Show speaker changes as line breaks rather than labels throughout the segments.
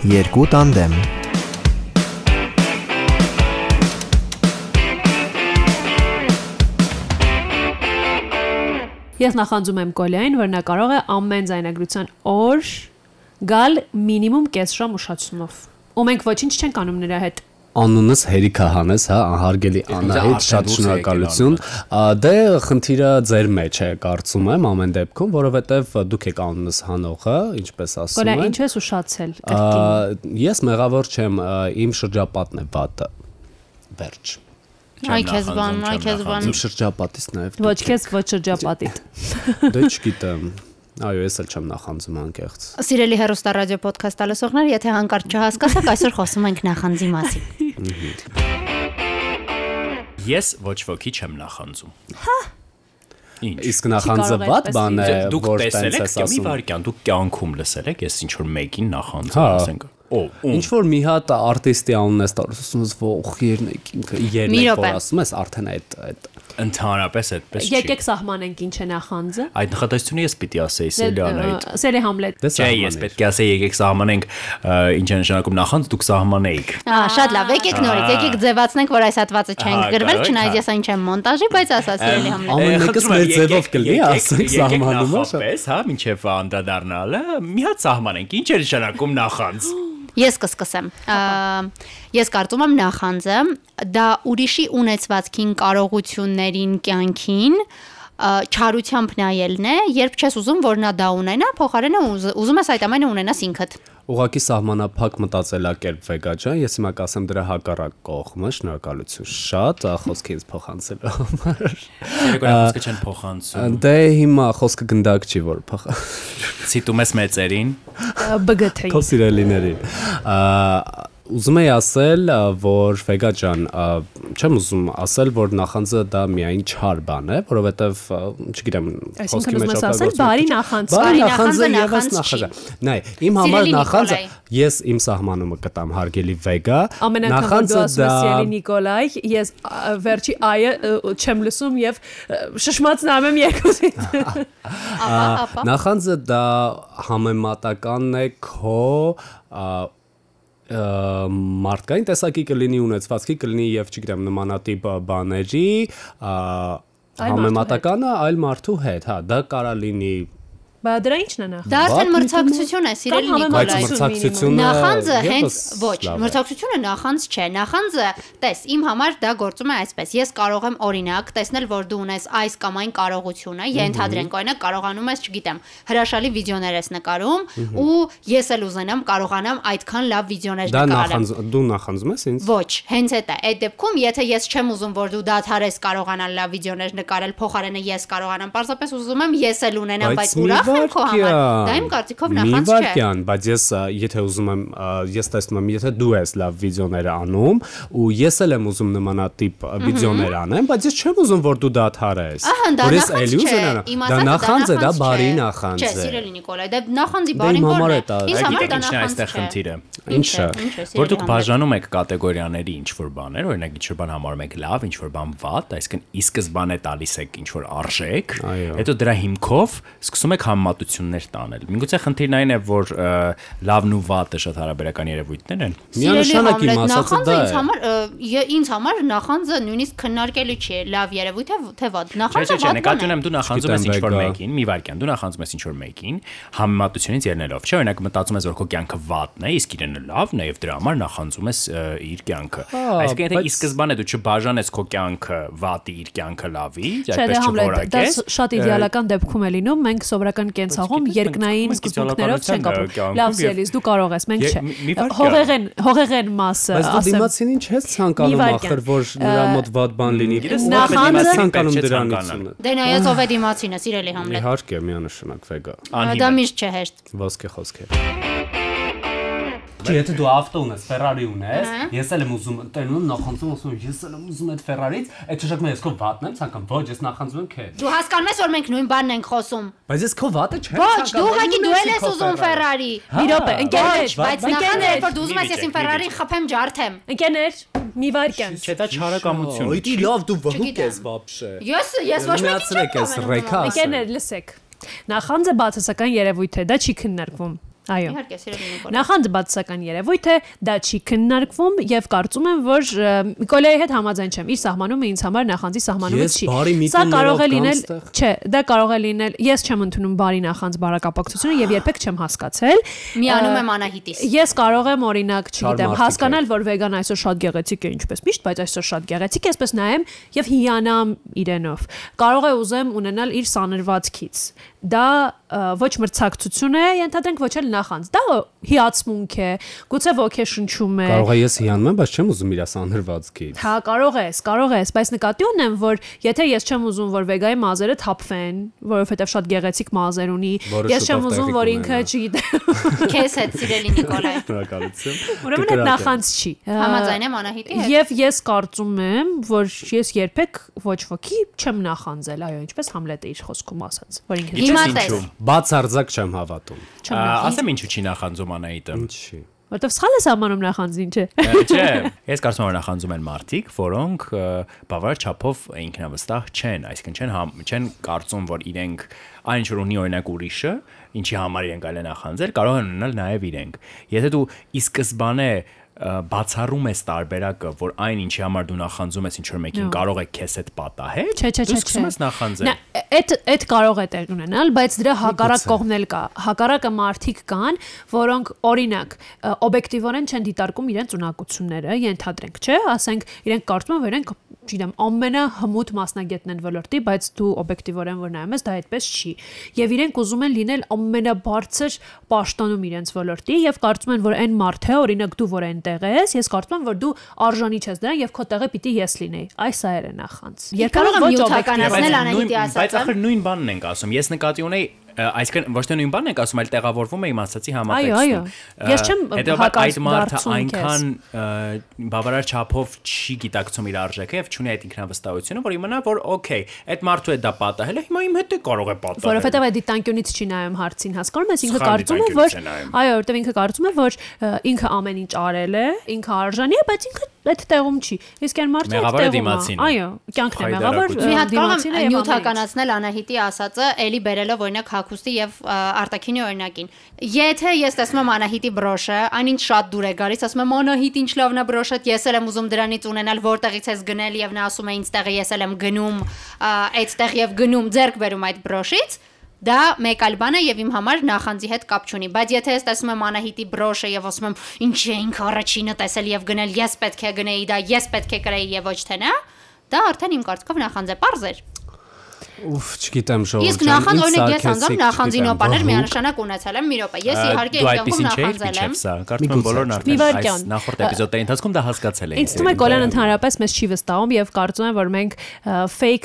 Երկու տանդեմ
Ես նախանձում եմ Կոլյային, որ նա կարող է ամեն ձայնագրության օր գալ մինիմում կես ժամ ուշացումով։ Ու մենք ոչինչ չենք անում նրա հետ։
Անունս Հերիքա Հանես, հա, ահարգելի Անահիտ, շատ շնորհակալություն։ Դե խնդիրը ձեր մեջ է, կարծում եմ, ամեն դեպքում, որովհետև դուք եք անունս հանողը, ինչպես ասում են։
ինչու ես ուշացել
Ա,
կրկին։
Ես մեղավոր չեմ, իմ շրջապատն է վատը։ Վերջ։
Այ քեզ բան, այ քեզ բան։
Իմ շրջապատից նաև
Ոչ քեզ, ոչ շրջապատիդ։
Դե չգիտեմ։ Այո, ես էլ չեմ նախանձում անկեղծ։
Սիրելի հերոստա ռադիո ոդքասթ ալսողներ, եթե հանկարծ չհասկացաք, այսօր խոսում ենք նախանձի մասին։
Ես ոչ ոքի չեմ նախանձում։ Ինչ։
Իսկ նախանձը
այդպես
բան է,
Դուք
որ
տեսել
տենց
եք,
ես
մի
ասում։
վարքյան, դուք կյանքում լսել եք, ես ինչ որ մեկին նախանձում,
Հա։
ասենք։ Օ,
Ինչ որ մի հատ արտիստի անունն ասում ես ող երնեք ինքը
Մի
երնեք որ ասում ես արդեն այդ այդ
Ընդհանրապես այդպես չի։
Եկեք սահմանենք ինչ է նախանձը։
Այդ նախադասությունը ես պիտի ասեի Սելյանայից։
Սերի Համլետ։
դե
Չէ, ես պետք է ասեի եկեք սահմանենք ինչ է նշանակում նախանձ, դուք սահմանեիք։
Ահա, շատ լավ, եկեք նորից, եկեք ձևացնենք, որ այս հատվածը չենք գրվել, չնայած
հա։
ես այն չեմ մոնտաժի, բայց ասա սիրելի համլետ։
Ամեն մեկս մեր ձևով կլինի, ասենք, սահմանումը, շատ։
նախապես, հա, մինչև անդրադառնալը, մի հատ սահմանենք, ինչ է նշանակում նախանձ։
Ես կսկսեմ։ Ես կարծում եմ նախանձը դա ուրիշի ունեցվածքին, կարողություններին, կյանքին չարությամբ նայելն է, երբ չես ուզում, որ նա դա ունենա, փոխարենը ուզ- ուզում ես այդ ամենը ունենաս ինքդ։
Ուղղակի սահմանափակ մտածելակերպ վեգա ջան, ես հիմա կասեմ դրա հակառակ կողմը, շնորհակալություն շատ խոսքը ինձ փոխանցելու համար։
Երեկոյան խոսքը չեն փոխանցում։
Դե հիմա խոսքը գնդակ չի որ փոխա։
Ցիտում ես մեծերին։
ԲԳԹ-ի։
Քո սիրելիներին։ Ա, Ուզում եի ասել, որ վեգա ջան, չեմ ուզում ասել, որ նախանձը դա միայն չար բան է, որովհետև չգիտեմ,
Այսինքն ուզում ես ասել, բարի նախանձ,
Բարի նախանձը
նախանձը
եւս
նախանձ
նախանձը։ Նայ, իմ համար նախանձը ես իմ սահմանումը կտամ հարգելի վեգա։
ես Սիրելի Նիկոլայ, ես վերջի այը չեմ լսում եւ շշմած նայում եմ երկուսին։
Ապա, ապա։
Նախանձը դա համեմատականն է քո մարդկային տեսակի կլինի ունեցվածքի կլինի եւ չգիտեմ նմանատիպ բաների համեմատականը այլ մարդու հետ, հա, դա կարա լինի
Բա դրա ի՞նչն է նախ։
Դա արդեն մրցակցություն է, սիրելի
Կամ
բայց
Նիկոլայ։
մրցակցությունը
Նախանձը հենց ոչ, մրցակցությունը նախանձ չէ։ Նախանձը, տես, իմ համար դա գործում է այսպես։ Ես կարող եմ օրինակ տեսնել, որ դու ունես այս կամ այն կարողությունը, ենթադրենք օրինակ կարողանում ես, չգիտեմ, հրաշալի վիդեոներ ես նկարում ու ես էլ ուզենամ կարողանամ այդքան լավ վիդեոներ
դա
նկարել։
նախանձ դու նախանձում ես ինձ?
Ոչ, հենց այդ է։ Այդ դեպքում, եթե ես չեմ ուզում, որ դու դադարես կարողանալ լավ վիդեոներ նկարել, փոխարենը ես կարողանամ, պարզապես ուզում եմ ես էլ ունենամ, բայց ուրախ եմ քո համար։ Դա իմ կարծիքով
մի
նախանձ չէ։
վայրկյան, բայց ես եթե ուզում եմ ես տեսնում եմ եթե դու ես լավ վիդեոներ անում ու ես էլ եմ ուզում նմանատիպ վիդեոներ անեմ, բայց ես չեմ ուզում որ դու
դա
Որ ես էլի
չէ։
ուզենամ, դա նախանձ է, դա բարի
չէ։
նախանձ
Չէ,
է։
սիրելի Նիկոլայ, դա նախանձի
Դե
բարին որն
է
է։ Ինձ համար դա
ինչն է
նախանձ
այստեղ
չէ։
խնդիրը։
Ինչը։
Ինչ է,
Որ դուք բաժանում եք կատեգորիաների ինչ որ բաներ, օրինակ ինչ որ բան համարում եք լավ, ինչ որ բան վատ, այսինքն ի սկզբանե տալիս եք ինչ որ արժեք, հետո դրա հիմքով սկսում եք համեմատություններ տանել։ Միգուցե խնդիրն այն է, որ լավն ու վատը շատ հարաբերական երևույթներ են։
Միանշանակ իմ ասածը դա
նախանձը ինձ
է։
համար ինձ համար նախանձը նույնիսկ քննարկելի չի լավ երևույթ է թե վատ։
Չէ,
Նախանձը
չէ, չէ,
վատ
նկատի
բան է։
ունեմ դու նախանձում ես
Չգիտեմ,
ինչ որ
վեգա։
մեկին, մի վարքյան, դու նախանձում ես ինչ որ մեկին, համեմատությունից ելնելով։ Չէ, օրինակ մտածում ես որ քո կյանքը վատն է, իսկ իրենը լավն է եւ դրա համար նախանձում ես իր կյանքը։ Այսինքն եթե ի սկզբանե դու չբաժանես քո կյանքը վատի իր կյանքը լավի,
Չէ, դե
այդպես
դա
չորակես։
ս- շատ իդեալական դեպքում է լինում։ Մենք սովորական կենցաղում
գիտես, մենք-
երկնային սկզբունքներով ապրում։
կյանքում
Լավ, սիրելիս, դու կարող ես, մենք չէ։ Հողեղեն, հողեղեն մասը,
Բայց դու
ասեմ։
դիմացին ինչ ես ցանկանում ախր որ նրա մոտ վատ բան լինի։
Գիտես,
Ու
նախանձը-
ցանկանում դրանից։
Դե նայած ով է դիմացինը, սիրելի Համլետ։
Իհարկե, միանշանակ վեգա։
Դա միշտ չէ հեշտ։
Ոսկե խոսքեր։ Չի, եթե դու ավտո ունես, Ferrari ունես, ես էլ եմ ուզում ընտրում, նախանձում ասում ես էլ եմ ուզում այդ Ferrari-ից, այդ չշակ մեզ քո վատն եմ ցանկան, ոչ, ես նախանձում եմ քեզ։
Դու հասկանում ես, որ մենք նույն բանն ենք խոսում։
Բայց ես քո վատը չեմ ցանկանում։
Ոչ, դու ուղղակի դու էլ ես ուզում Ferrari։ հա,
Մի րոպե, ընկերներ,
բայց
նախանձ
երբ որ դու ուզում ես ես իմ Ferrari-ին խփեմ, ջարդեմ։
Ընկերներ, մի վարքյան։
Չէ, դա չարակամություն։
Ուտի լավ դու վհուկ ես բաբշե։
Ես ես ոչ
մեկին չեմ։
Ընկերներ, լսեք։ Նախանձը բացասական երևույթ է, դա չի քննարկվում։ Այո։
Իհարկե, սիրելի Նիկոլ։
Նախանձը բացասական երևույթ է, դա չի քննարկվում եւ կարծում եմ, որ Նիկոլայի հետ համաձայն չեմ։ Իր սահմանումը ինձ համար նախանձի սահմանումը չի։ Սա կարող է լինել, չէ, դա կարող է լինել, ես չեմ ընդունում բարի նախանձ բարակապակցությունը եւ երբեք չեմ հասկացել։
Միանում եմ Անահիտիս։
Ես կարող եմ օրինակ, չգիտեմ, հասկանալ, որ վեգան այսօր շատ գեղեցիկ է, ինչպես միշտ, բայց այսօր շատ գեղեցիկ է, այսպես նայեմ եւ հիանամ իրենով։ Կարող է ուզեմ ունենալ իր սանրվածքից։ Դա ոչ մրցակցություն է, ենթադրենք ոչ էլ նախանձ։ Դա հիացմունք է, գուցե ոգեշնչում է։
Կարող է ես հիանում եմ, բայց չեմ ուզում իր սանրվածքից։
Հա, կարող ես, կարող ես, բայց նկատի ունեմ, որ եթե ես չեմ ուզում, որ վեգայի մազերը թափվեն, որովհետև շատ գեղեցիկ մազեր ունի, ես չեմ ուզում, որ ինքը, չգիտեմ,
Քեզ հետ սիրելի Նիկոլայ։
Շնորհակալություն։
ուրեմն այդ նախանձ չի։
Համաձայն եմ Անահիտի հետ։
Եվ ես կարծում եմ, որ ես երբեք ոչ ոքի չեմ նախանձել, այո, ինչպես Համլետը իր խոսքում ասաց, որ ինքը
Տես։
ինչու։
Բացարձակ չեմ հավատում։
Ասեմ ինչու չի նախանձում Անահիտը։
Ինչի։
որովհետև սխալ է համանում նախանձին, չէ։
Չէ, ես կարծում եմ նախանձում են մարդիկ, որոնք բավարար չափով ինքնավստահ չեն, այսինքն չեն չեն կարծում, որ իրենք այն ինչ որ ունի օրինակ ուրիշը, ինչի համար իրենք այլ են նախանձել, կարող են ունենալ նաև իրենք։ Եթե դու ի սկզբանե բացառում ես տարբերակը, որ այն ինչի համար դու նախանձում ես ինչ որ մեկին կարող է քեզ հետ պատահել,
Չէ, չէ,
դու սկսում ես նախանձել։
Նա այդ այդ կարող է տեղ ունենալ, բայց դրա հակառակ կողմն էլ կա։ Հակառակը մարդիկ կան, որոնք օրինակ օբյեկտիվորեն չեն դիտարկում իրենց ունակությունները, ենթադրենք, չէ, ասենք իրենք կարծում են, որ իրենք չգիտեմ, ամենահմուտ մասնագետն են ոլորտի, բայց դու օբյեկտիվորեն որ նայում ես, դա այդպես չի։ Եվ իրենք ուզում են լինել ամենաբարձր պաշտոնում իրենց ոլորտի եւ կարծում են, որ այն մարդը, օրինակ դու որ այնտեղ ես, ես կարծում եմ, որ դու արժանի ես դրան եւ քո տեղը պիտի ես լինեի։ Այս է երը նախանձ։
կարող եմ
ոչ օբյեկտիվ։
Բայց ախր նույն բանն ենք ասում։ Ես նկատի ունեի այսինքն ոչ թե նույն բանն ենք ասում, այլ տեղավորվում եմ իմ ասացի համատեքստում։
այո։ Ես չեմ
Հետևաբար այդ մարդը այնքան բավարար չափով չի գիտակցում իր արժեքը եւ չունի այդ ինքնավստահությունը, որ իմանա, որ օքեյ, այդ մարդու հետ դա պատահել է, հիմա իմ հետ է կարող է պատահել։
Որովհետև այդ դիտանկյունից չի նայում հարցին, հասկանում ես, ինքը կարծում է, որ
է
այո, որովհետև ինքը կարծում է, որ ինքը ամեն ինչ արել է, ինքը արժանի է, բայց ինքը այդ տեղում չի։ Իսկ այն մարդը այդ տեղում է։
է։
Այո, կյանքն է մեղավոր,
Մի հատ կարող
է
եմ նյութականացնել Անահիտի ասածը, ելի բերելով օրինակ Հակոստի եւ Արտակինի օրինակին։ Եթե ես տեսնում եմ Անահիտի բրոշը, այնինչ շատ դուր է գալիս, ասում եմ Անահիտ ինչ լավն է բրոշը, ես էլ եմ ուզում դրանից ունենալ, որտեղից ես գնել եւ նա ասում է ինձ տեղը ես էլ եմ գնում այդտեղ եւ գնում ձերկ բերում այդ բրոշից։ Դա մեկ այլ բան է եւ իմ համար նախանձի հետ կապ չունի, բայց եթե ես տեսնում եմ Անահիտի բրոշը եւ ասում եմ ինչ է ինքը առաջինը տեսել եւ գնել, ես պետք է գնեի դա, ես պետք է կրեի եւ ոչ թե նա, դա արդեն իմ կարծիքով նախանձ է, པարզ էր։
Ուֆ, չգիտեմ ժողովուրդ։
Իսկ նախանձ օրինակ ես անձամբ նախանձինոպաներ միանշանակ ունեցել եմ մի րոպե։ Ես իհարկե
չէիր
նախանձել եմ։
Կարծում եմ բոլորն արդեն այս նախորդ էպիզոդի ընթացքում դա հասկացել էին։
Ինձ թվում է Կոլյան ընդհանրապես մեզ չի վստահում եւ կարծում եմ որ մենք ֆեյք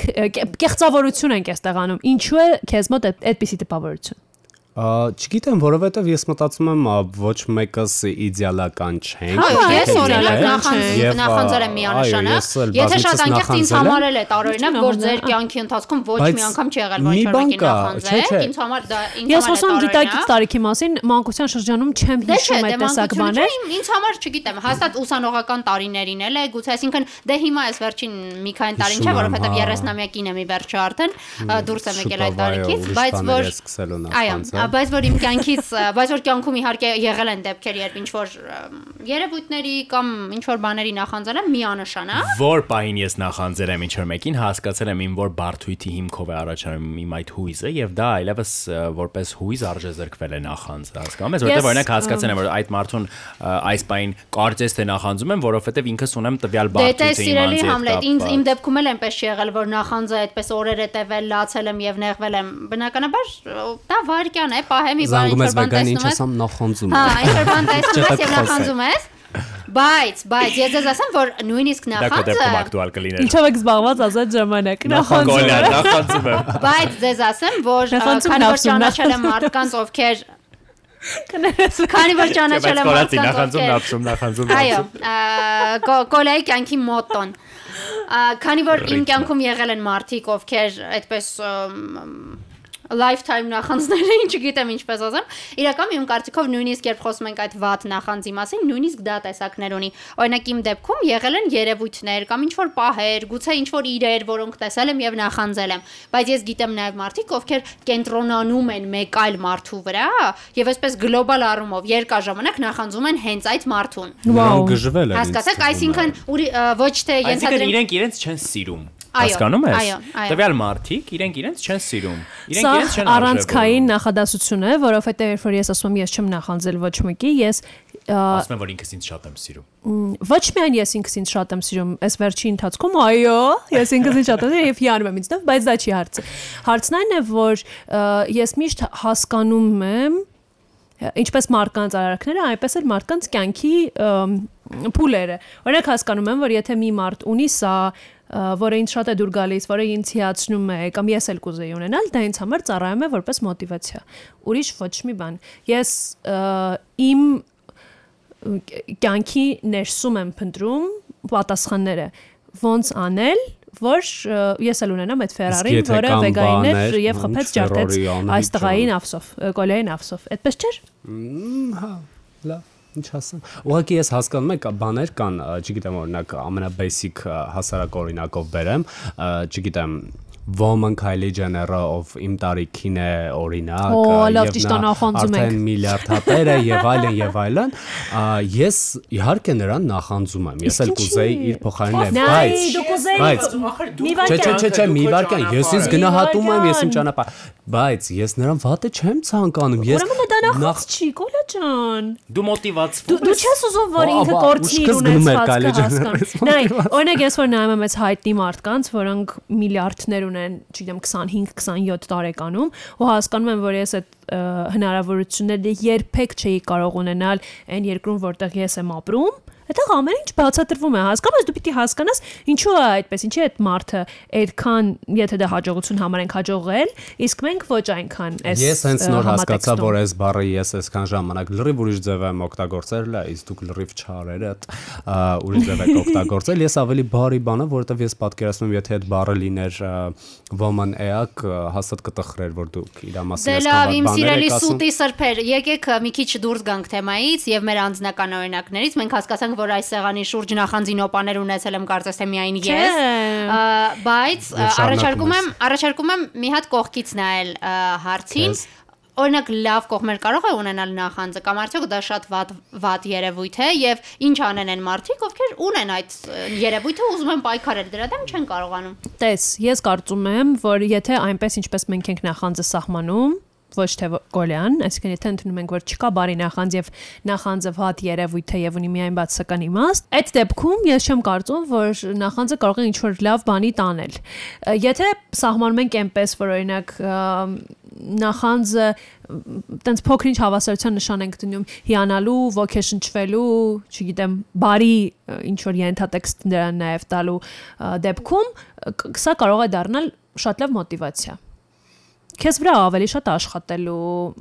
կեղծավորություն ենք այստեղ անում։ Ինչու է քեզ մոտ այդ- այդպիսի տպավորություն։
Չգիտեմ, որովհետև ես մտածում եմ ոչ մեկս իդեալական չենք։
Հա, ես օրինակ նախանձել եմ միանշանակ։
ես էլ
Եթե շատ անկեղծ ինձ
եմ։
համարել է տարօրինակ, որ ձեր կյանքի ընթացքում ոչ մի անգամ չի եղել,
բան
մեկին նախանձել, ինձ համար դա ինձ
Ես
համար
խոսում եմ դիտակից տարիքի մասին, մանկության շրջանում չեմ
Դե
հիշում
դե
այդ տեսակ
մանկությունը չէ,
բաներ։
ինձ համար չգիտեմ, հաստատ ուսանողական տարիներին էլ է, գուցե այսինքն դե հիմա էս վերջին մի քանի տարին չէ, որովհետև
հա։
30-ամյակին եմ ի վերջո արդեն դուրս եմ եկել այդ տարիքից, բայց որ Այո, բայց որ իմ կյանքից, բայց որ կյանքում իհարկե եղել են դեպքեր, երբ ինչ որ երևույթների կամ ինչ որ բաների նախանձել եմ միանշանակ։
Որ պահին ես նախանձել եմ ինչ-որ մեկին, հասկացել եմ իմ որ բարթույթի հիմքով է առաջանում իմ այդ հույզը եւ դա այլևս որպես հույզ արժե զրկվել է նախանձ, հասկանում ես, որտեղ օրինակ հասկացել եմ որ այդ մարդուն այս պահին կարծես թե նախանձում եմ, որովհետեւ ինքս ունեմ տվյալ
Դե տես
բարթույթը իմ
սիրելի
անձի հետ
Համլետ, ինձ իմ դեպքում էլ այնպես եղել, որ նախանձը այդպես օրեր է տևել, լացել եմ եւ նեղվել եմ։ Բնականաբար դա վարքյան է, պահեմ ի բան
Զանգում
ինչ
ես
որ բան
վեգան ինչ
տեսնում ես։
ասամ նախանձում
Հա, ինչ որ բան տեսնում ես եւ նախանձում ես։ Բայց, բայց ես ձեզ ասեմ, որ նույնիսկ
Դա քո դեպքում
նախանձը,
ակտուալ կլիներ։
Ինչով եք զբաղված ազատ ժամանակ։ Նախանձում եմ։
նախանձում եմ։
բայց ձեզ ասեմ, որ
Նախանձում,
քանի որ ճանաչել եմ մարդկանց, ովքեր
Կներես։
քանի որ ճանաչել եմ մարդկանց,
նախանձում,
ովքեր
նապսում, նախանձում,
Այո,
նապսում։
ա, կո- կոլայի կյանքի մոտոն։ Քանի որ իմ կյանքում եղել են մարդիկ, ովքեր այդպես lifetime նախանձները, ինչ գիտեմ ինչպես ասեմ։ Իրական իմ կարծիքով նույնիսկ երբ խոսում ենք այդ վատ նախանձի մասին, նույնիսկ դա տեսակներ ունի։ Օրինակ իմ դեպքում եղել են երևույթներ կամ ինչ որ պահեր, գուցե ինչ որ իրեր, որոնք տեսել եմ եւ նախանձել եմ, բայց ես գիտեմ նաեւ մարդիկ, ովքեր կենտրոնանում են մեկ այլ մարդու վրա եւ այսպես գլոբալ առումով երկար ժամանակ նախանձում են հենց այդ մարդուն։
գժվել են։
Հասկացաք, այսինքն ոչ թե
Այսինքն
ենթադրենք
իրենք իրենց չեն սիրում։ Հասկանում ես։ Տվյալ մարդիկ իրենք իրենց չեն սիրում։ Իրենք իրենց չեն
առանցքային նախադասություն է, որովհետեւ երբ որ ես ասում եմ ես չեմ նախանձել ոչ մեկի, ես
Ասում եմ որ ինքս ինձ շատ եմ սիրում։
ոչ միայն ես ինքս ինձ շատ եմ սիրում, այս վերջի ընթացքում, այո, ես ինքս ինձ շատ եմ սիրում եւ հիանում եմ ինձնով, բայց դա չի հարցը։ Հարցն այն է, որ ես միշտ հասկանում եմ ինչպես մարկանց արարքները, այնպես էլ մարկանց կյանքի փուլերը։ Օրինակ հասկանում եմ, որ եթե մի մարդ ունի սա, որը ինձ շատ է դուր գալիս, որը ինձ հիացնում է, կամ ես էլ կուզեի ունենալ, դա ինձ համար ծառայում է որպես մոտիվացիա։ Ուրիշ ոչ մի բան։ Ես իմ կյանքի ներսում եմ փնտրում պատասխանները ոնց անել որ ես էլ ունենամ այդ Ferrari-ն, որը վեգային էր եւ խփեց ջարդեց այս տղային ավսով, ը, կոլային ավսով։ Այդպես չէր։
Հա, լավ ինչ ասեմ։ Ուղղակի ես հասկանում եմ, կա բաներ կան, չգիտեմ, օրինակ ամենաբեյսիկ հասարակ օրինակով բերեմ, չգիտեմ, Woman Kylie Jenner-ը ով իմ տարիքին է օրինակ եւ նա արդեն միլիարդ հատեր է եւ այլն եւ այլն ես իհարկե նրան նախանձում եմ ես էլ կուզեի իր փոխարենը
Նայ,
բայց բայց Չէ, չէ, չէ, չէ, մի վարքան, ես ինձ գնահատում եմ, ես իմ ճանապարհ, բայց ես նրան վատը չեմ ցանկանում։ Ես
Ուրեմն դա նախած չի, Կոլա ջան։
Դու մոտիվացվում
Դու դու չես ուզում որ ինքը կորցնի իր
ուշքս գնում էր
ունեցվածքը
Kylie
հասկան։
Jenner-ից
Նայ, օրինակ ես որ նայում եմ այս հայտնի մարդկանց, որոնք միլիարդներ ունեն, չգիտեմ 25-27 տարեկանում, ու հասկանում եմ, որ ես այդ հնարավորությունները երբեք չէի կարող ունենալ այն երկրում, որտեղ ես եմ ապրում։ Այդտեղ ամեն ինչ բացատրվում է, հասկանում ես, դու պիտի հասկանաս, ինչու է այդպես, ինչի է այդ մարդը այդքան, եթե դա հաջողություն համարենք հաջողել, իսկ մենք ոչ այնքան այս
Ես հենց նոր հասկացա, որ այս բառը ես այսքան ժամանակ լրիվ ուրիշ ձև եմ օգտագործել, իսկ դուք լրիվ չարերդ ուրիշ ձև եք օգտագործել։ Ես ավելի բարի բան եմ, որովհետև ես պատկերացնում եմ, եթե այդ բառը լիներ woman ա, հաստատ կտխրեր, որ դուք իր մասին
Դե
այսքան
լավ,
վատ
իմ
բաներ
սիրելի
եք ասում։
սուտի սրբեր, եկեք մի քիչ դուրս գանք թեմայից եւ մեր անձնական օրինակներից։ Մենք հասկացանք, որ այս սեղանի շուրջ նախանձին օպաներ ունեցել եմ կարծես թե միայն ես։ Բայց առաջարկում եմ, առաջարկում եմ մի հատ կողքից նայել հարցին։ Օրինակ լավ կողմեր կարող է ունենալ նախանձը կամ արդյոք դա շատ վատ վատ երևույթ է եւ ինչ անեն են մարդիկ, ովքեր ունեն այդ երևույթը ուզում են պայքարել դրա դեմ չեն կարողանում։
Տես, ես կարծում եմ, որ եթե այնպես ինչպես մենք ենք նախանձը սահմանում, ոչ թե գոլյան, այսինքն եթե ընդունում ենք, որ չկա բարի նախանձ եւ նախանձը վատ երևույթ է եւ ունի միայն բացական իմաստ, այդ դեպքում ես չեմ կարծում, որ նախանձը կարող է ինչ-որ լավ բանի տանել։ Եթե սահմանում ենք այնպես, որ օրինակ նախանձը տենց փոքր-ինչ հավասարության նշան ենք դնում հիանալու, ոգեշնչվելու, չգիտեմ, բարի ինչ որ ենթատեքստ դրան նաև տալու դեպքում սա կարող է դառնալ շատ լավ մոտիվացիա քեզ վրա ավելի շատ աշխատելու,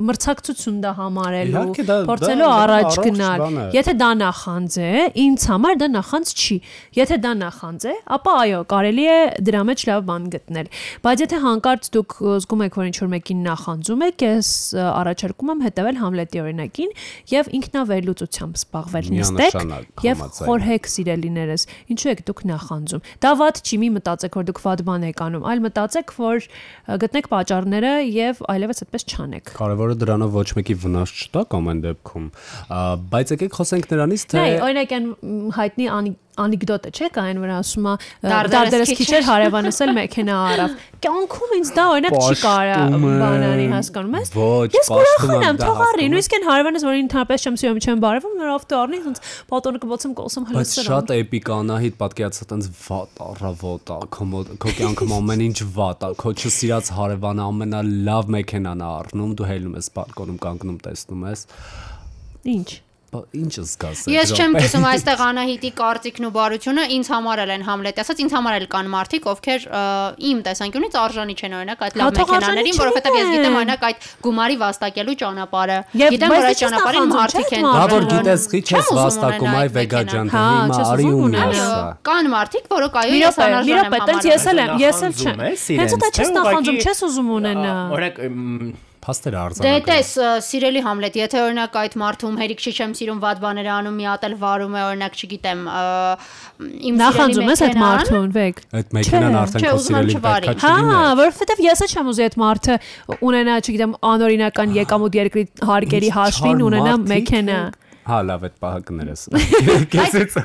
մրցակցություն դա համարելու, փորձելու առաջ գնալ։ Եթե դա նախանձ է, ինձ համար դա նախանձ չի։ Եթե դա նախանձ է, ապա այո, կարելի է դրա մեջ լավ բան գտնել։ Բայց եթե հանկարծ դուք զգում եք, որ ինչ-որ մեկին նախանձում եք, ես առաջարկում եմ հետևել Համլետի օրինակին եւ ինքնավերլուծությամբ զբաղվել նստեք եւ խորհեք սիրելիներս, ինչու եք դուք նախանձում։ Դա վատ չի, մի մտածեք, որ դուք վատ բան եք անում, այլ մտածեք, որ գտնեք պատճառները եւ այլևս այդպես չանեք։
Կարևորը դրանով ոչ մեկի վնաս չտա կամ այն դեպքում։ Բայց եկեք խոսենք նրանից, թե
Նայ, օրինակ այն հայտնի անի- անեկդոտը չէ՞ կա այն վրա ասում է
Դարդերս
դարդերս
քիչ
քիչ էր հարևանս էլ մեքենա արավ։ Կյանքում ինձ դա օրինակ չի կարա բանանի հասկանում ես։
Ոչ,
Ես կուրախան
եմ,
թող
եմ։
նույնիսկ այն հարևանս, որին ընդհանրապես չեմ սիրում, չեմ բարևում, նոր ավտո առնի, ոնց պատոնը կբոցեմ կոսում
Բայց
հլսրան։
շատ էպիկ Անահիտ պատկերացած տենց վատ առավոտ է, քո կյանքում ամեն ինչ վատ է, քո չսիրած հարևանը ամենալավ մեքենան է առնում, դու հելնում ես բալկոնում կանգնում տեսնում ես։
Ինչ։
ինչ զգաս։
Ես չեմ կիսում այստեղ Անահիտի կարծիքն ու բարությունը ինձ համար էլ են Համլետի ասած ինձ համար էլ կան մարդիկ ովքեր իմ տեսանկյունից արժանի չեն օրինակ այդ լավ
Հա, արժանի
մեքենաներին որովհետև ես գիտեմ օրինակ այդ գումարի վաստակելու ճանապարհը գիտեմ որ այդ
դե
ճանապարհին մարդիկ են
Դա որ գիտես քիչ ես վաստակում այ
այդ
վեգաջան
Հա,
հիմա
չես
արի
ուզում
ու
ունենալ։
միասա։
կան մարդիկ որոնք այո ես անարժան եմ
րոպե, տենց ես էլ եմ, ես էլ չեմ։ Հենց դա չես նախանձում, չես ուզում ունենա։
Օրինակ
Փաստերը
Դե
արձանագրում։
տես ը, սիրելի Համլետ, եթե օրինակ այդ մարդում հերիք չի չեմ սիրում վատ բաներ անում, մի հատ էլ վարում է, օրինակ, չգիտեմ, իմ
Նախանձում ես այդ մարդուն, վեգ։
Այդ մեքենան արդեն քո սիրելի պետքա
Հա,
չլիներ։
որովհետև ես էլ չեմ ուզի այդ մարդը ունենա, չգիտեմ, անօրինական եկամուտ երկրի հարկերի հաշվին ունենա մեքենա։
եք։ Հա, լավ, այդ պահը կներես։ Կեսից։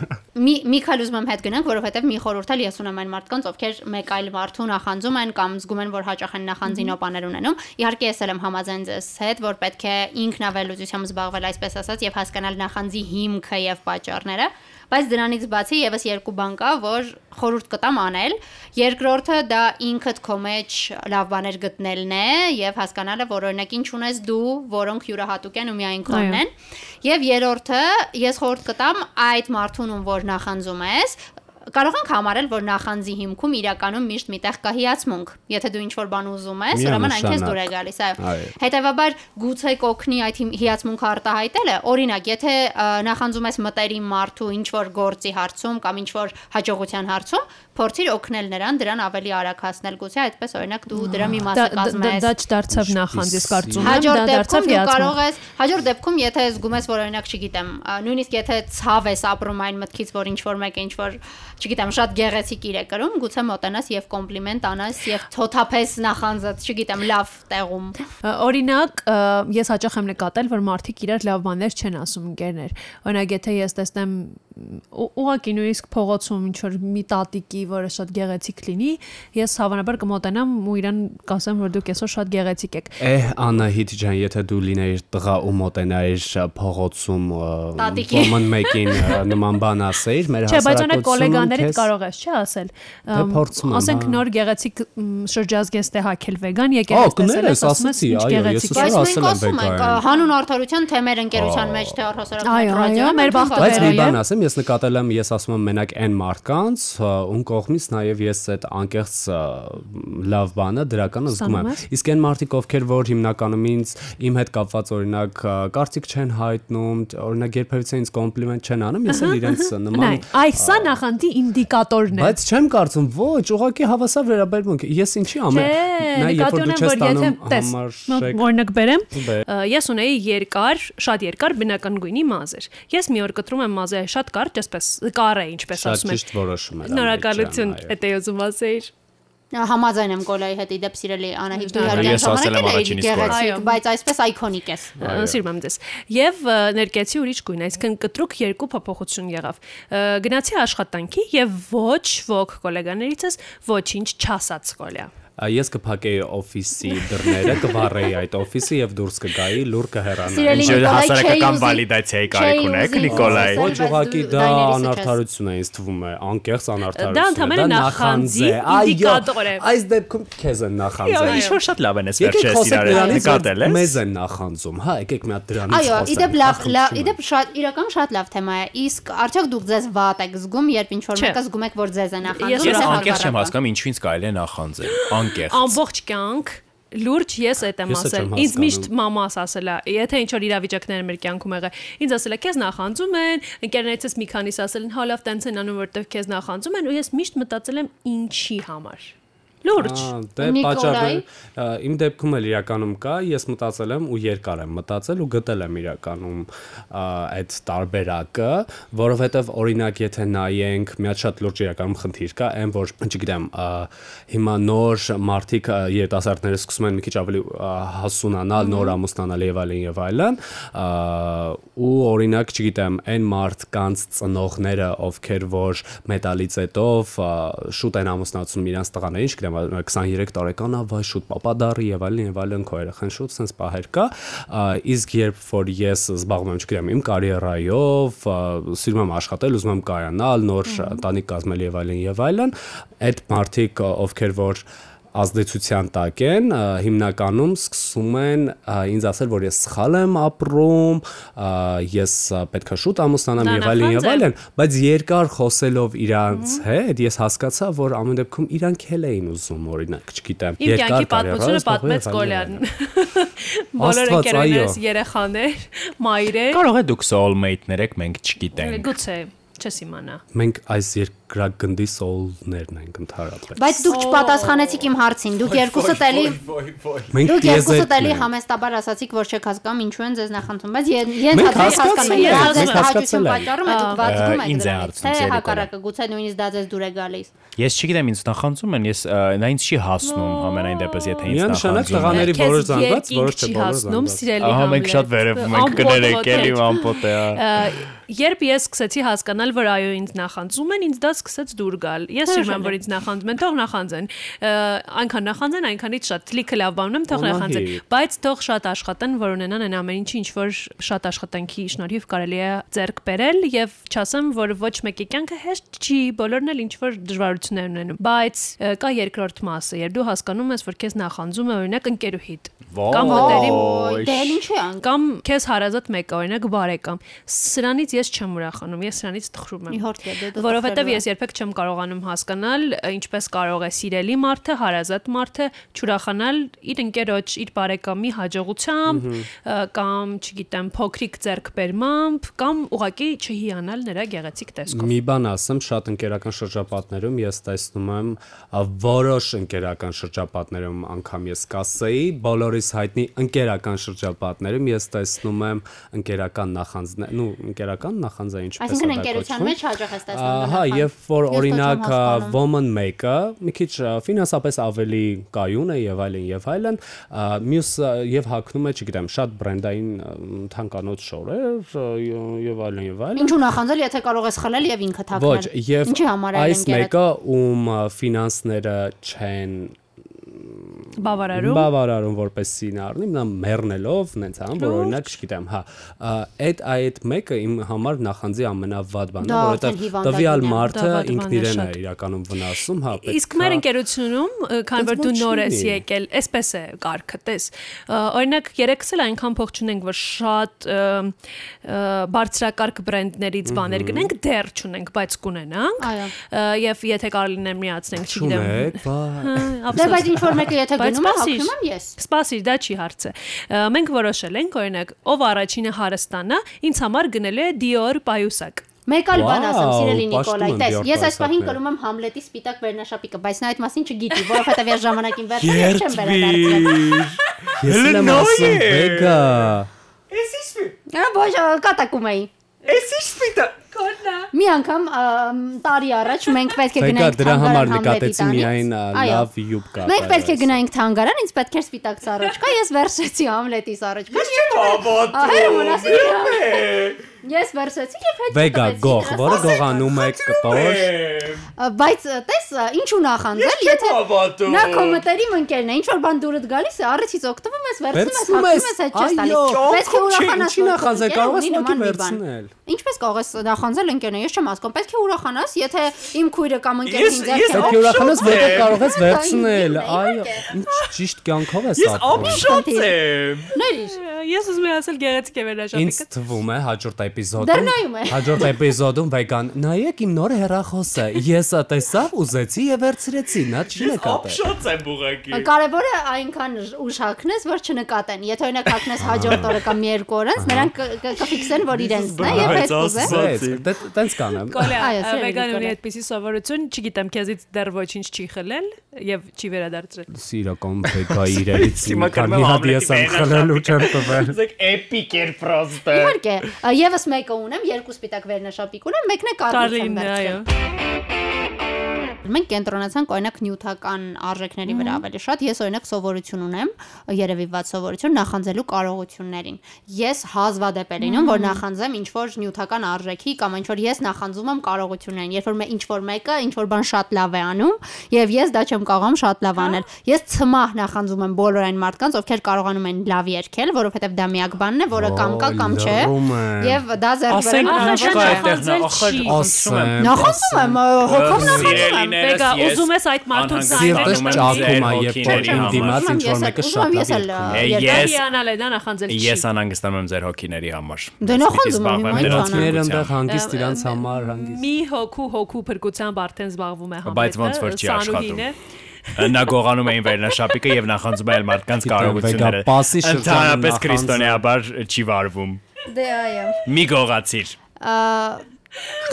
մի մի քայլ ուզում եմ հետ գնանք, որովհետև մի խորհուրդ էլ ես ունեմ այն մարդկանց, ովքեր մեկ այլ մարդու նախանձում են կամ զգում են, որ հաճախ են նախանձին օպաներ ունենում։ Իհարկե ես էլ եմ համաձայն ձեզ հետ, որ պետք է ինքնավելուծությամբ զբաղվել, այսպես ասած, եւ հասկանալ նախանձի հիմքը եւ պատճառները, բայց դրանից բացի եւս երկու բան կա, որ խորհուրդ կտամ անել։ Երկրորդը դա ինքդ քո մեջ լավ բաներ գտնելն է եւ հասկանալը, որ օրինակ ինչ ունես դու, որոնք յուրահատուկ են ու միայն քոնն են։ Եվ երրորդը, ես խորհուրդ կտամ այդ մարդուն, ում որ նախանձում ես, կարող ենք համարել, որ նախանձի հիմքում իրականում միշտ միտեղ կա հիացմունք։ Եթե դու ինչ-որ բան ուզում ես, ուրեմն այն քեզ դուր է գալիս, այո։ Հետևաբար գուցե կօգնի այդ հիացմունքը արտահայտելը։ Օրինակ, եթե նախանձում ես մտերիմ մարդու ինչ-որ գործի հարցում կամ ինչ-որ հաջողության հարցում, փորձիր օգնել նրան դրան ավելի արագ հասնել։ Գուցե այդպես օրինակ դու դրա մի մասը կազմես։
դա չդարձավ նախանձ, ես կարծում եմ, դա
Հաջորդ դեպքում
դարձավ
դու կարող
հիացմունք։
ես, հաջորդ դեպքում եթե զգում ես, որ օրինակ, չգիտեմ, նույնիսկ եթե ցավ ես ապրում այն մտքից, որ ինչ որ մեկը ինչ որ, չգիտեմ, շատ գեղեցիկ իր է կրում, գուցե մոտենաս եւ կոմպլիմենտ անաս եւ թոթափես նախանձած, չգիտեմ, լավ տեղում։
Օրինակ, ես հաճախ եմ նկատել, որ մարդիկ իրար լավ բաներ չեն ասում ընկերներ։ Օրինակ, եթե ես տեսնեմ ուղղակի նույնիսկ փողոցում ինչ որ մի տատիկի, որը շատ գեղեցիկ լինի, ես հավանաբար կմոտենամ ու իրան կասեմ, որ դուք այսօր շատ գեղեցիկ եք։
Էհ, Անահիտ ջան, եթե դու լինեիր տղա ու մոտենայիր փողոցում ոմն մեկին նման բան ասեիր, մեր
Չէ, բայց
հասարակությունում
գոլեգաներիդ կարող ես, չէ՞ ասել։
Դե
Ամ,
փորձում եմ,
Ասենք
հա։
նոր գեղեցիկ շրջազգեստ է հակել վեգան, եկել ես տեսել ես, ասում ես
ասացի,
ինչ
այո, ես
գեղեցիկ
Բայց
եմ
մենք ասում ենք հանուն արդարության թե մեր ընկերության մեջ, թե առհասարակ
Այո,
մեր
բախտը
Բայց մի բան ասեմ, ես նկատել եմ, ես ասում եմ մենակ այն մարդկանց, ում կողմից նաև ես այդ անկեղծ լավ բանը դրականը զգում եմ։ Իսկ այն մարդիկ, ովքեր որ հիմնականում ինձ իմ հետ կապված օրինակ կարծիք չեն հայտնում, օրինակ երբևիցե ինձ կոմպլիմենտ չեն անում, ես էլ իրենց նման
այս սա նախանդի ինդիկատորն է։
Բայց չեմ կարծում, ոչ, ուղղակի հավասար վերաբերմունք։ Ես ինչի ամեն
Չէ,
երբ որ դու չես տանում համարշեք
օրինակ բերեմ, ես ունեի երկար, շատ երկար բնական գույնի մազեր։ Ես մի օր կտրում եմ մազերը շատ կարճ, այսպես կարը, ինչպես
շատ
ասում են։
ճիշտ որոշում էր։
Շնորհակալություն, է ուզում ասեիր։
Համաձայն եմ Կոլայի հետ իդեպ սիրելի Անահիտ դու
Այո,
իհարկե
ես ասել եմ
ժամանակ էլ
առաջինից
էիր
կողմ։
գեղեցիկ, բայց այսպես այքոնիկ ես։
Սիրում եմ դες։ Եվ ը, ներկայացի ուրիշ գույն, այսինքն կտրուկ երկու փոփոխություն եղավ։ Գնացի աշխատանքի եւ ոչ ոք գոլեգաներիցս ոչինչ չասաց Կոլյա։
Ես կփակեի օֆիսի դռները, կվառեի այդ օֆիսը եւ դուրս կգայի, լուր կհեռանայի։
Ինչ հասարակական վալիդացիայի կարիք ունեք, Նիկոլայ։
Ոչ ուղղակի դա անարդարություն է, ինձ թվում է, անկեղծ անարդարություն։
Դա ընդհանրապես նախանձի ինդիկատոր է։
Այս դեպքում քեզ են նախանձել։
Ինչ որ շատ լավ են
Եկեք
վերջերս իրար
նրանից,
նկատել ես։
մեզ են նախանձում։ Հա, եկեք մի հատ դրանից
Այո,
խոսենք։
իդեպ լավ, լավ, իդեպ շատ իրական շատ լավ թեմա է։ Իսկ արդյոք դուք ձեզ վատ եք զգում, երբ ինչ որ մեկը զգում եք, որ ձեզ է նախանձում,
Ես
Ես անկեղծ չեմ հասկանում ինչու ինձ կարելի է նախանձել։ Անկեղծ։
ամբողջ կյանք լուրջ ես այդ եմ ասել։ Ինձ միշտ մամաս ասել է, եթե ինչ որ իրավիճակներ մեր կյանքում եղել, ինձ ասել է, քեզ նախանձում են, ընկերներիցս մի քանիս ասել են, հա լավ տենց են անում, որովհետև քեզ նախանձում են, ու ես միշտ մտածել եմ ինչի համար։ Լուրջ։
Դե պատճառը իմ դեպքում էլ իրականում կա, ես մտածել եմ ու երկար եմ մտածել ու գտել եմ իրականում այդ տարբերակը, որովհետև օրինակ եթե նայենք, մի հատ շատ լուրջ իրականում խնդիր կա, այն որ, չգիտեմ, հիմա նոր մարդիկ ա, երիտասարդները սկսում են մի քիչ ավելի հասունանալ, նոր ամուսնանալ եւ այլն եւ այլն, ու օրինակ, չգիտեմ, այն մարդկանց ծնողները, ովքեր որ մետալից հետո շուտ են ամուսնացում իրանց տղաներին, չգիտեմ, 23 տարեկան է, վայ շուտ papadari եւ այլն եւ այլն քո երեխան շուտ sense պահեր կա, ա, իսկ երբ որ ես զբաղվում եմ, չգիտեմ, իմ կարիերայով, ա, սիրում եմ աշխատել, ուզում եմ կայանալ, նոր ընտանիք կազմել եւ այլն եւ այլն, այդ մարդիկ, ա, ովքեր որ ազդեցության տակ են, հիմնականում սկսում են ինձ ասել, որ ես սխալ եմ ապրում, ես պետքա շուտ ամուսնանամ եւ այլն եւ այլն, բայց երկար խոսելով իրանց հետ ես հասկացա, որ ամեն դեպքում իրանք էլ էին ուզում, օրինակ, չգիտեմ, կարիերա
պատմությունը պատմեց
զբաղվել եւ
Կոլյանն։
այլն։
Բոլոր
Աստված,
ընկերներս
այո։
երեխաներ, մայրեր,
Կարող է դուք soulmate-ներ եք, մենք չգիտենք։
գուցե չես իմանա։
Մենք այս երկրագնդի սոլներն ենք ընդհանրապես։
Բայց դուք չպատասխանեցիք իմ հարցին։ Դուք երկուսդ էլի
Մենք
Դուք էլի
ենք։
համեստաբար ասացիք, որ չեք հասկանում ինչու են ձեզ նախընտրում, բայց ե-
Մենք
ենթադրենք
հասկացել
հասկանում
ենք,
եք։
մենք
Ես
հասկացել
ձեզ
ենք։
հաճույքում պատճառում եք դրանից։ Թե հակառակը գուցե նույնիսկ դա ձեզ դուր է գալիս։
Ես չգիտեմ ինձ նախանցում են, ես ա, դա ինձ չի հասնում համենայն դեպս, եթե ինձ
Միանշանակ
նախանցում են։
տղաների որոշ զանգված, որոշ չէ
չի
բոլոր
հասնում,
զանգված։
սիրելի
Ահա մենք շատ վերև մենք կներեք էլի ամպոտ է։
Երբ ես սկսեցի հասկանալ, որ այո ինձ նախանձում են, ինձ դա սկսեց դուր գալ։ Ես չիմեմ, որ ինձ նախանձում են, թող նախանձեն։ Այնքան նախանձեն, այնքանից շատ լիքը լավ բան ունեմ, թող նախանձեն։ Բայց թող շատ աշխատեն, որ ունենան այն ամեն ինչը, ինչ որ շատ աշխատանքի շնորհիվ կարելի է ձեռք բերել եւ չասեմ, որ ոչ մեկի կյանքը հեշտ չի, բոլորն էլ ինչ որ դժվարություններ ունենում։ Բայց կա երկրորդ մասը, երբ դու հասկանում ես, որ քեզ նախանձում է օրինակ ընկերուհիդ կամ մտերիմ
դե ինչու
կամ քեզ հարազատ մեկը օրինակ բարեկամ սրանից ես չեմ ուրախանում ես սրանից թխրում եմ
Իհարկե, դե դա
որովհետև ես երբեք չեմ կարողանում հասկանալ ինչպես կարող է սիրելի մարդը հարազատ մարդը չուրախանալ իր ընկերոջ իր բարեկամի հաջողությամբ կամ չգիտեմ փոքրիկ ձեռքբերմամբ կամ ուղակի չհիանալ նրա գեղեցիկ տեսքով
Մի բան ասեմ, շատ ընկերական շրջապատներում ես տեսնում եմ որոշ ընկերական շրջապատներում անգամ ես կասեի, բոլորիս հայտնի ընկերական շրջապատներում ես տեսնում եմ ընկերական նախանձներ, ну, ընկերական նախանձը ինչպես
Այսինքն
է դա
ընկերության մեջ հաջող ես տեսնում։
Ահա, եւ որ օրինակ woman make-ը մի քիչ ֆինանսապես ավելի կայուն է եւ այլն եւ այլն, մյուս եւ հակնում է, չգիտեմ, շատ բրենդային թանկանոց շորեր եւ այլն եւ այլն։
Ինչու նախանձել, եթե կարող ես խլել եւ ինքը թաքնել։
Ոչ, եւ
Ինչի համար է
այս
ընկերը։
մեկը ում ֆինանսները չեն
բավարարում
բավարարում որպես սին առնի, նա մեռնելով, նենց ան, որ օրինակ, չգիտեմ, հա, այդ այդ մեկը իմ համար նախանձի ամենավատ բանն է, որովհետեւ տվյալ մարդը ինքն իրեն է իրականում վնասում, հա, պետք
Իսկ մեր ընկերությունում, ը, քանի որ
Բայց
դու նոր ես եկել, այսպես է կարգը, տես։ Օրինակ երեքս էլ այնքան փող չունենք, որ շատ բարձրակարգ բրենդներից բաներ գնենք, դեռ չունենք, բայց կունենանք։ Եվ եթե կարելի է միացնենք, չգիտեմ։
չունեք, բա
Հա,
Դե բայց ինչ որ մեկը եթե
Բայց
գնում է,
սպասիր։
հագնում եմ ես։
Սպասիր, դա չի հարցը։ Մենք որոշել ենք, օրինակ, ով առաջինը հարստանա, ինձ համար գնելու է Dior պայուսակ։
Մեկ այլ բան ասեմ, սիրելի Նիկոլայ, տես, ես այս պահին կրում եմ Համլետի սպիտակ վերնաշապիկը, բայց նա այդ մասին չգիտի, որովհետև ես ժամանակին վերցրել չեմ վերադարձրել։
ես եմ ասում, վեգա։
Ա ոչ, կատակում էի։
Էսի սպիտա։
Մի անգամ ամ, տարի առաջ մենք պետք է գնայինք
դրա համար նկատեցի միայն լավ յուբկա։
Մենք պետք է գնայինք թանգարան, ինձ պետք էր սպիտակ սառոջկա, ես վերցրեցի Համլետի սառոջկա։
Բաբա։
Ահերը մնացի։ Ես վերցրեցի եւ հետ
Վեգա գող, որը գողանում է կտոր։
Բայց տես ա, ինչու նախանձել, եթե նա քո մտերիմ ընկերն է, ինչ որ բան դուրդ գալիս է, առիթից օգտվում ես, վերցնում ես, հագնում
ես,
ես, հետ չես տալիս։ Պետք է ուրախանաս։
ինչի նախանձել, կարող ես
բան։
վերցնել։
Ինչպես կարող ես նախանձել ընկերն է, ես չեմ հասկանում, պետք է ուրախանաս, եթե իմ քույրը կամ ընկերը
Ես-
ինձ
ես
ձեռք
Պետք է ուրախանաս, որտեղ
է։
կարող ես վերցնել։ Այո, ինչ ճիշտ կյանքով ես
Ես
ապրում։
ապշոց եմ։
ներիր։
Ես ուզում եմ ասել գեղեցիկ է
Ինձ
վերնաշապիկը։
թվում է հաջորդ էպիզոդում հաջորդ էպիզոդում վեգան նայեք իմ նոր հեռախոսը ես տեսավ ուզեցի եւ վերցրեցի նա չի նկատել
Ապշոց եմ ուղակի։
Կարևորը այնքան ուշ հակնես, որ չնկատեն։ Եթե օրինակ հակնես հաջորդ օրը կամ մի երկու օր անց, նրանք կֆիքսեն, որ իրենցն է եւ
ասացի։
Դե տենց կանեմ
Այո,
վեգան ունի այդպեսի սովորություն, չգիտեմ, քեզից դեռ ոչինչ չի խլել եւ չի վերադարձրել։
սիրական վեգա իրերից մի քանի հատ ես եմ խլել ու չեմ տվել
Զեք էպիկ էր պրոստը։
Իհարկե, ա, եւս մեկը ունեմ, երկու սպիտակ վերնաշապիկ ունեմ, մեկն է կարլին
Կարլին, այո։
Մենք կենտրոնացանք օրինակ նյութական արժեքների վրա ավելի շատ։ Ես օրինակ սովորություն ունեմ, երևի ված սովորություն նախանձելու կարողություններին։ Ես հազվադեպ եմ լինում, որ նախանձեմ ինչ որ նյութական արժեքի կամ ինչ որ ես նախանձում եմ կարողություններին, երբ որ մե- ինչ որ մեկը ինչ որ բան շատ լավ է անում, եւ ես դա չեմ կարողանում շատ լավ անել։ Ես ցմահ նախանձում եմ բոլոր այն մարդկանց, ովքեր կարողանում են լավ երգել, որովհետեւ դա միակ բանն է, որը կամ կա կամ չէ։
եմ։
Եւ դա ձեռք
Ասենք
բերել
Ախր,
ինչ կա այդտեղ նա
չի։
ախր
Նախանձում եմ, հոգով նախանձում եմ,
Վեգա,
ես
ուզում ես այդ մարդուն զայնել
Սիրտս
համար։
է, երբ որ դիմաց ինչ որ մեկը շատ
Ես անհանգստանում եմ ձեր հոգիների համար։
Դե նախանձում եմ, հիմա ինչ
Ես
անեմ։
Ները
զբաղվեմ
այնտեղ հանգիստ իրանց համար հանգիստ։
մի հոգու հոգու փրկությամբ արդեն զբաղվում է համետը։
Բայց ոնց որ չի
է։
Նա գողանում էին վերնաշապիկը եւ նախանձում այլ մարդկանց կարողությունները։ Ընդհանրապես քրիստոնեաբար չի վարվում։
Դե այո։
Մի գողացիր։
Ա,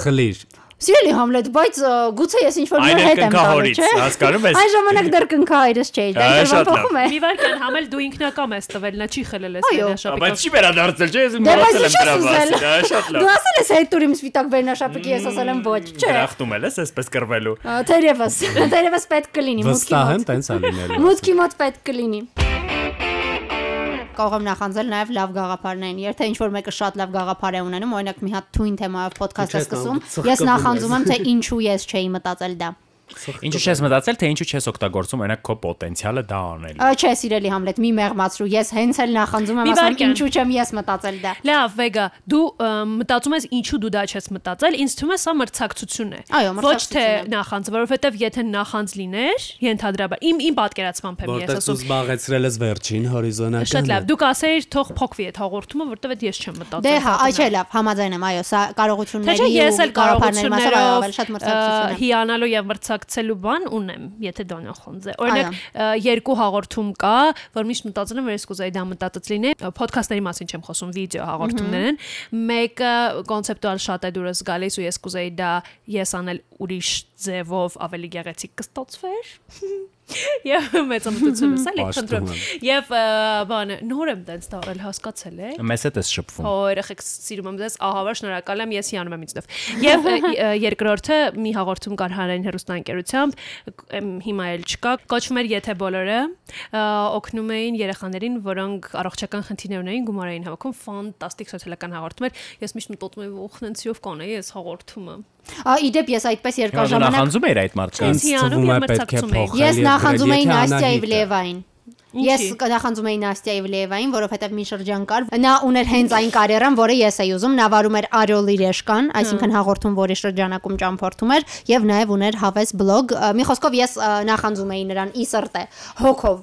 Խլիր։
Սիրելի Համլետ, բայց գուցե ես ինչ-որ նոր
էլ
հետ եմ տալու, չէ։
հասկանում ես։
Այն ժամանակ դեռ կնքահայրս չէի, դա
լավ։
փոխում է։
Մի վարքան համել դու ինքնակամ ես տվել, նա չի խլել ես
Այո։
վերնաշապիկով։
Բայց չի վերադարձել, չէ՞, ես մոռացել եմ դրա մասին։ Ա, Շատ
Դու
լավ։
ասել ես հետ տուրիմ սվիտակ վերնաշապիկի, ես ասել եմ ոչ, չէ։
Դրախտում ես այսպես կրվելու։
Թերևս, թերևս պետք կլինի, մուտքի
Վստահ եմ,
մոտ։
տենց է լինելու։
Մուտքի մոտ պետք կլինի։ կարող եմ նախանձել նաև լավ գաղափարներին։ Եթե ինչ որ մեկը շատ լավ գաղափար է ունենում, օրինակ մի հատ թույն թեմայով ոդքաստ է սկսում, ես նախանձում եմ, թե ինչու ես չէի մտածել դա։
Ինչու չես մտածել, թե ինչու չես օգտագործում այնա քո պոտենցիալը դա անելու։
Չէ, սիրելի Համլետ, մի մեղմացրու։ Ես հենց էլ նախանձում եմ,
վայրկյան։
ինչու չեմ ես մտածել դա։
Լավ, Վեգա, դու մտածում ես ինչու դու դա չես մտածել, ինձ թվում է սա մրցակցություն է։
Այո,
Ոչ թե նախանձ, որովհետև եթե նախանձ լիներ, ենթադրաբար իմ իմ պատկերացմամբ եմ ես
Որտեղ
ասում։
զբաղեցրել ես վերջին հորիզոնականը։
Շատ լավ, դուք ասեիր թող փոկվի այդ հաղորդումը, որովհետև այդ ես չեմ մտածել։
Դե հա, այ չէ, լավ, համաձայն եմ, այո, սա կարողությունների
էլ
գաղափարների մասով ավելի շատ մրցակցություն է։
հիանալու եւ մրցակցելու բան ունեմ, եթե դա նախանձ է։ Օրինակ երկու հաղորդում կա, որ միշտ մտածել եմ, որ ես կուզեի դա մտածած լինի։ Փոդքասթերի մասին չեմ խոսում, վիդեո հաղորդումներ են։ Մեկը կոնցեպտուալ շատ է դուրս գալիս ու ես կուզեի դա ես անել ուրիշ ձևով ավելի գեղեցիկ կստացվեր։ Եվ մեծամտությունս էլի
Պաշտում
խնդրում։
եմ։
Եվ ը, բանը նոր եմ դենց տալ հասկացել եք։
Մեզ հետ էս շփվում։
Օ, երեխեք սիրում եմ ձեզ, ահավար շնորհակալ եմ, ես հիանում եմ ինձնով։ Եվ երկրորդը մի հաղորդում կար հանրային հերոստանգերությամբ, հիմա էլ չկա, կոչվում էր Եթե բոլորը, օգնում էին երեխաներին, որոնք առողջական խնդիրներ ունեին, գումար էին հավաքում, ֆանտաստիկ սոցիալական հաղորդում էր։ Ես միշտ մտածում եմ, օխնենցիով կանեի այս հաղորդումը։
Իդեպ ես այդպես երկար ժամանակ
նախանձում էիր այդ մարդկանց։
թվում է պետք է
էի։
փոխել
Ես նախանձում էի Նաստյա
Ինչի՞։
Ես նախանձում էի Նաստյա Իվլիևային, որովհետև մի շրջան կար, նա ուներ հենց այն կարիերան, որը ես էի ուզում, նա վարում էր Արիոլի Ռեշկան, այսինքն հաղորդում, որի շրջանակում ճամփորդում էր, եւ նաեւ ուներ Հավես բլոգ։ Մի խոսքով ես նախանձում էի նրան ի սրտե, հոգով։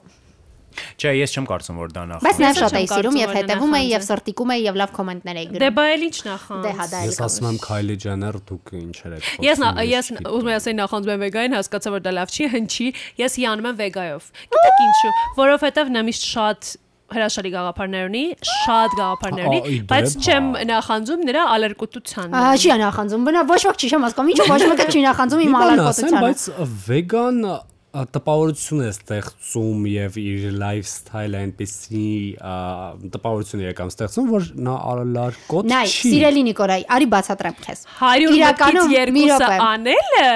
Չէ, ես չեմ կարծում որ դա նախ։
Բայց
էլ
շատ էի սիրում եւ հետեւում էի եւ սրտիկում էի եւ լավ կոմենտներ էի
Դե
գրում։
բա էլ ինչ նախանձ։
Դե հա, դա էլ
Ես ասում եմ Kylie Jenner, դուք ինչեր եք
Ես ես ուզում եմ ասել նախանձում եմ վեգային, հասկացա որ դա լավ չի, հնչի։ Ես հիանում եմ վեգայով։ Գիտեք ինչու, որովհետև նա միշտ շատ հրաշալի գաղափարներ ունի, շատ գաղափարներ ունի, բայց չեմ նախանձում նրա ալերկոտության։
Ահա չի նախանձում, բնա ոչ ոք չի հասկանում, ինչու ոչ մեկը չի նախանձում իմ ալարկոտությանը։
բայց վեգան տպավորություն է ստեղծում եւ իր lifestyle-ը այնպեսի տպավորություն է կամ ստեղծում, որ նա ալարկոտ
Նայ,
չի։
սիրելի Նիկորայ, արի բացատրեմ քեզ։
100
Իրականում,
մտքից
մի
երկուսը
րոպե։
անելը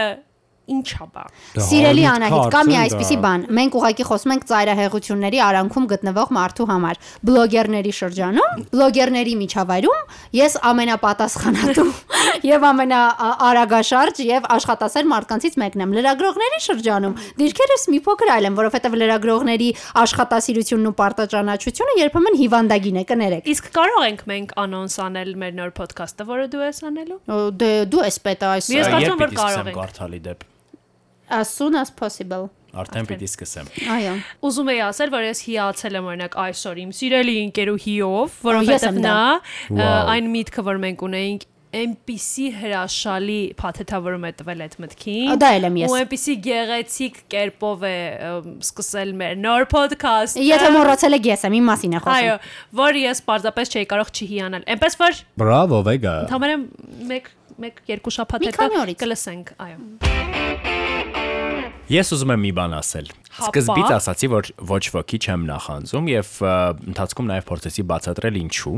ինչա բա։
Սիրելի Անահիտ, կա մի այսպիսի բան։ Մենք ուղղակի խոսում ենք ծայրահեղությունների արանքում գտնվող մարդու համար։ Բլոգերների շրջանում, բլոգերների միջավայրում ես ամենապատասխանատու եւ ամենաարագաշարժ եւ աշխատասեր մարդկանցից մեկն եմ։ Լրագրողների շրջանում դիրքերս մի փոքր այլ են, որովհետեւ լրագրողների աշխատասիրությունն ու պարտաճանաչությունը երբեմն հիվանդագին է, կներեք։
Իսկ կարող ենք մենք անոնս անել մեր նոր ոդքասթը, որը դու ես անելու։
Դե դու ես պետ այս
Ես կարծում եմ, որ կարող ենք։
կարդալի դեպ։
as soon as possible։
Արդեն պիտի սկսեմ։
Այո։
Ուզում էի ասել, որ ես հիացել եմ օրինակ այսօր իմ սիրելի ընկերուհիով, որովհետև նա այն միտքը, որ մենք ունեինք այնպիսի հրաշալի փաթեթավորում է տվել այդ մտքին։
Ա, դա էլ եմ ես։
Ու այնպիսի գեղեցիկ կերպով է սկսել մեր նոր ոդքասթը։
Եթե մոռացել եք ես եմ, իմ մասին է խոսում։
Այո, որ ես պարզապես չէի կարող չհիանալ։ Այնպես որ
Բրավո, վեգա։
ընդհանրապես 1 1 2 շաբաթ հետո կլսենք, այո։
Ես ուզում եմ մի բան ասել։ Սկզբից ասացի, որ ոչ ոքի չեմ նախանձում եւ ընթացքում նաեւ փորձեցի բացատրել ինչու։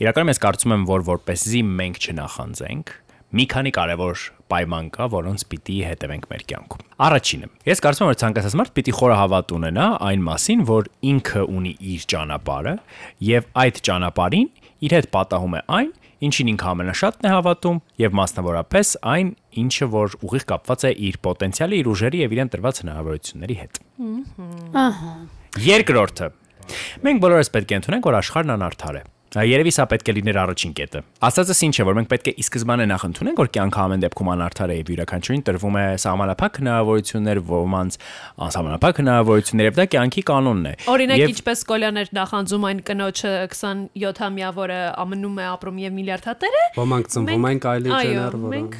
Իրականում ես կարծում եմ, որ որպեսզի մենք չնախանձենք, մի քանի կարևոր պայման կա, որոնց պիտի հետևենք մեր կյանքում։ Առաջինը, ես կարծում եմ, որ ցանկացած մարդ պիտի խորը հավատ ունենա այն մասին, որ ինքը ունի իր ճանապարհը եւ այդ ճանապարհին իր հետ պատահում է այն, ինչին ինքը ամենաշատն է հավատում եւ մասնավորապես այն, ինչը որ ուղիղ կապված է իր պոտենցիալի, իր ուժերի եւ իրեն տրված հնարավորությունների հետ։
Ահա։
Երկրորդը։ Մենք բոլորս պետք է ընդունենք, որ աշխարհն անարդար է։ Ա, Երևի սա պետք է լիներ առաջին կետը։ Ասածս ինչ է, որ մենք պետք է ի սկզբանե նախ ընդունենք, որ կյանքը ամեն դեպքում անարդար է եւ յուրաքանչյուրին տրվում է սահմանափակ հնարավորություններ, ոմանց անսահմանափակ հնարավորություններ եւ դա կյանքի կանոնն է։
Օրինակ ինչպես Կոլյաներ նախանձում այն կնոջը 27-ամյա, որը ամնում է ապրում եւ միլիարդատեր է։
Ոմանք ծնվում են Jenner, որը
մենք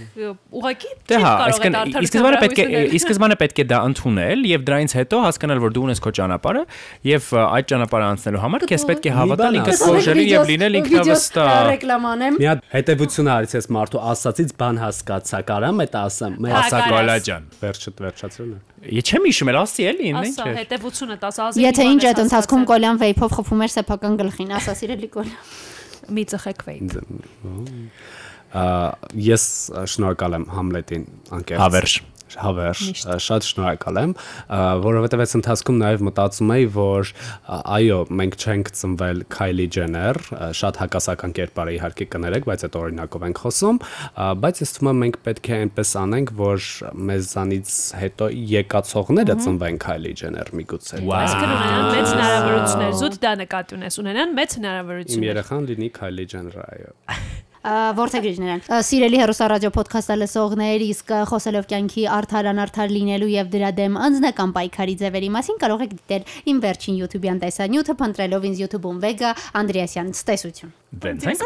ուղղակի
Դե հա, այսինքն ի սկզբանե պետք է ի սկզբանե պետք է դա ընդունել եւ դրանից հետո հասկանալ, որ դու ունես քո ճանապարհը եւ այդ ճանապարհը անցնելու համար քեզ պետք է հավատալ ինքդ
ասեմ,
կոժել եւ լինել ինքնավստահ։
ռեկլամանեմ։
Մի հատ հետևություն արից ես մարդու ասացից բան հասկացա, կարամ այդ ասեմ։ Մեր
Հա,
ասա
կարաս։
Գոլաջան։
վերջը վերջացրել է։
Ես չեմ հիշում, էլ ասի էլի, ինչ
Ասա,
է։
հետևությունը 10 ազգի։
Եթե ինչ այդ ընթացքում Կոլյան վեյփով խփում էր սեփական գլխին, ասա սիրելի Կոլյան։
մի ծխեք վեյ։
Ա, Ես շնորհակալ եմ Համլետին անկեղծ։
Հավերժ։
Հավերժ, շատ շնորհակալ եմ, որովհետև այս ընթացքում նաև մտածում էի, որ այո, մենք չենք ծնվել Kylie Jenner, շատ հակասական կերպարը իհարկե կներեք, բայց այդ օրինակով ենք խոսում, բայց ես թվում է մենք պետք է այնպես անենք, որ մեզանից հետո եկածողները ծնվեն Kylie Jenner միգուցե։
Այսինքն ունենան մեծ հնարավորություններ, զուտ դա նկատի ունես, ունենան մեծ
Իմ
հնարավորություններ։
երեխան լինի Kylie Jenner, այո։
Որթեգրիջներն։ Սիրելի հերոս ռադիո ոդքասթը լսողներ, իսկ խոսելով կյանքի արդար անարդար լինելու եւ դրա դեմ անձնական պայքարի ձևերի մասին կարող եք դիտել իմ վերջին YouTube-յան տեսանյութը փնտրելով ինձ YouTube-ում Vega Անդրեասյան ստեսություն։
Դենց ենք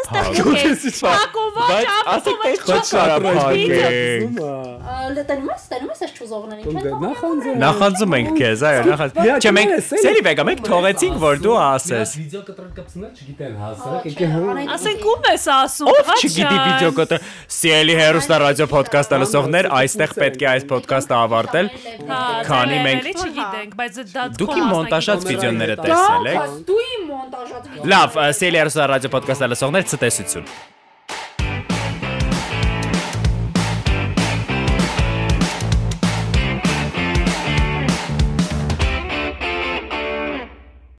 Ակովա,
ասեք թե ոչ շարապահեք։
Լետանում ես, ստանում ես այս ճուզողներին։
Նախանձը
Նախանձում ենք քեզ, այո, նախանձ։ Չէ, մենք սերի վեգա մենք թողեցինք, որ դու ասես։
վիդեո կտրկապցնել չգիտեն հասարակ, եկե հա
Ասենք ում ես ասում։
Ով չգիտի վիդեո կոտ։ Սիելի հերոստա ռադիո ոդքասթը լսողներ, այստեղ պետք է այս ոդքասթը ավարտել։ Քանի մենք-
չգիտենք, բայց դա
Դուք իմ մոնտաժած վիդեոները տեսել եք։
Դու իմ մոնտաժած
Լավ, Սիելի հերոստա ռադիո ոդքասթը լսողներ, ցտեսություն։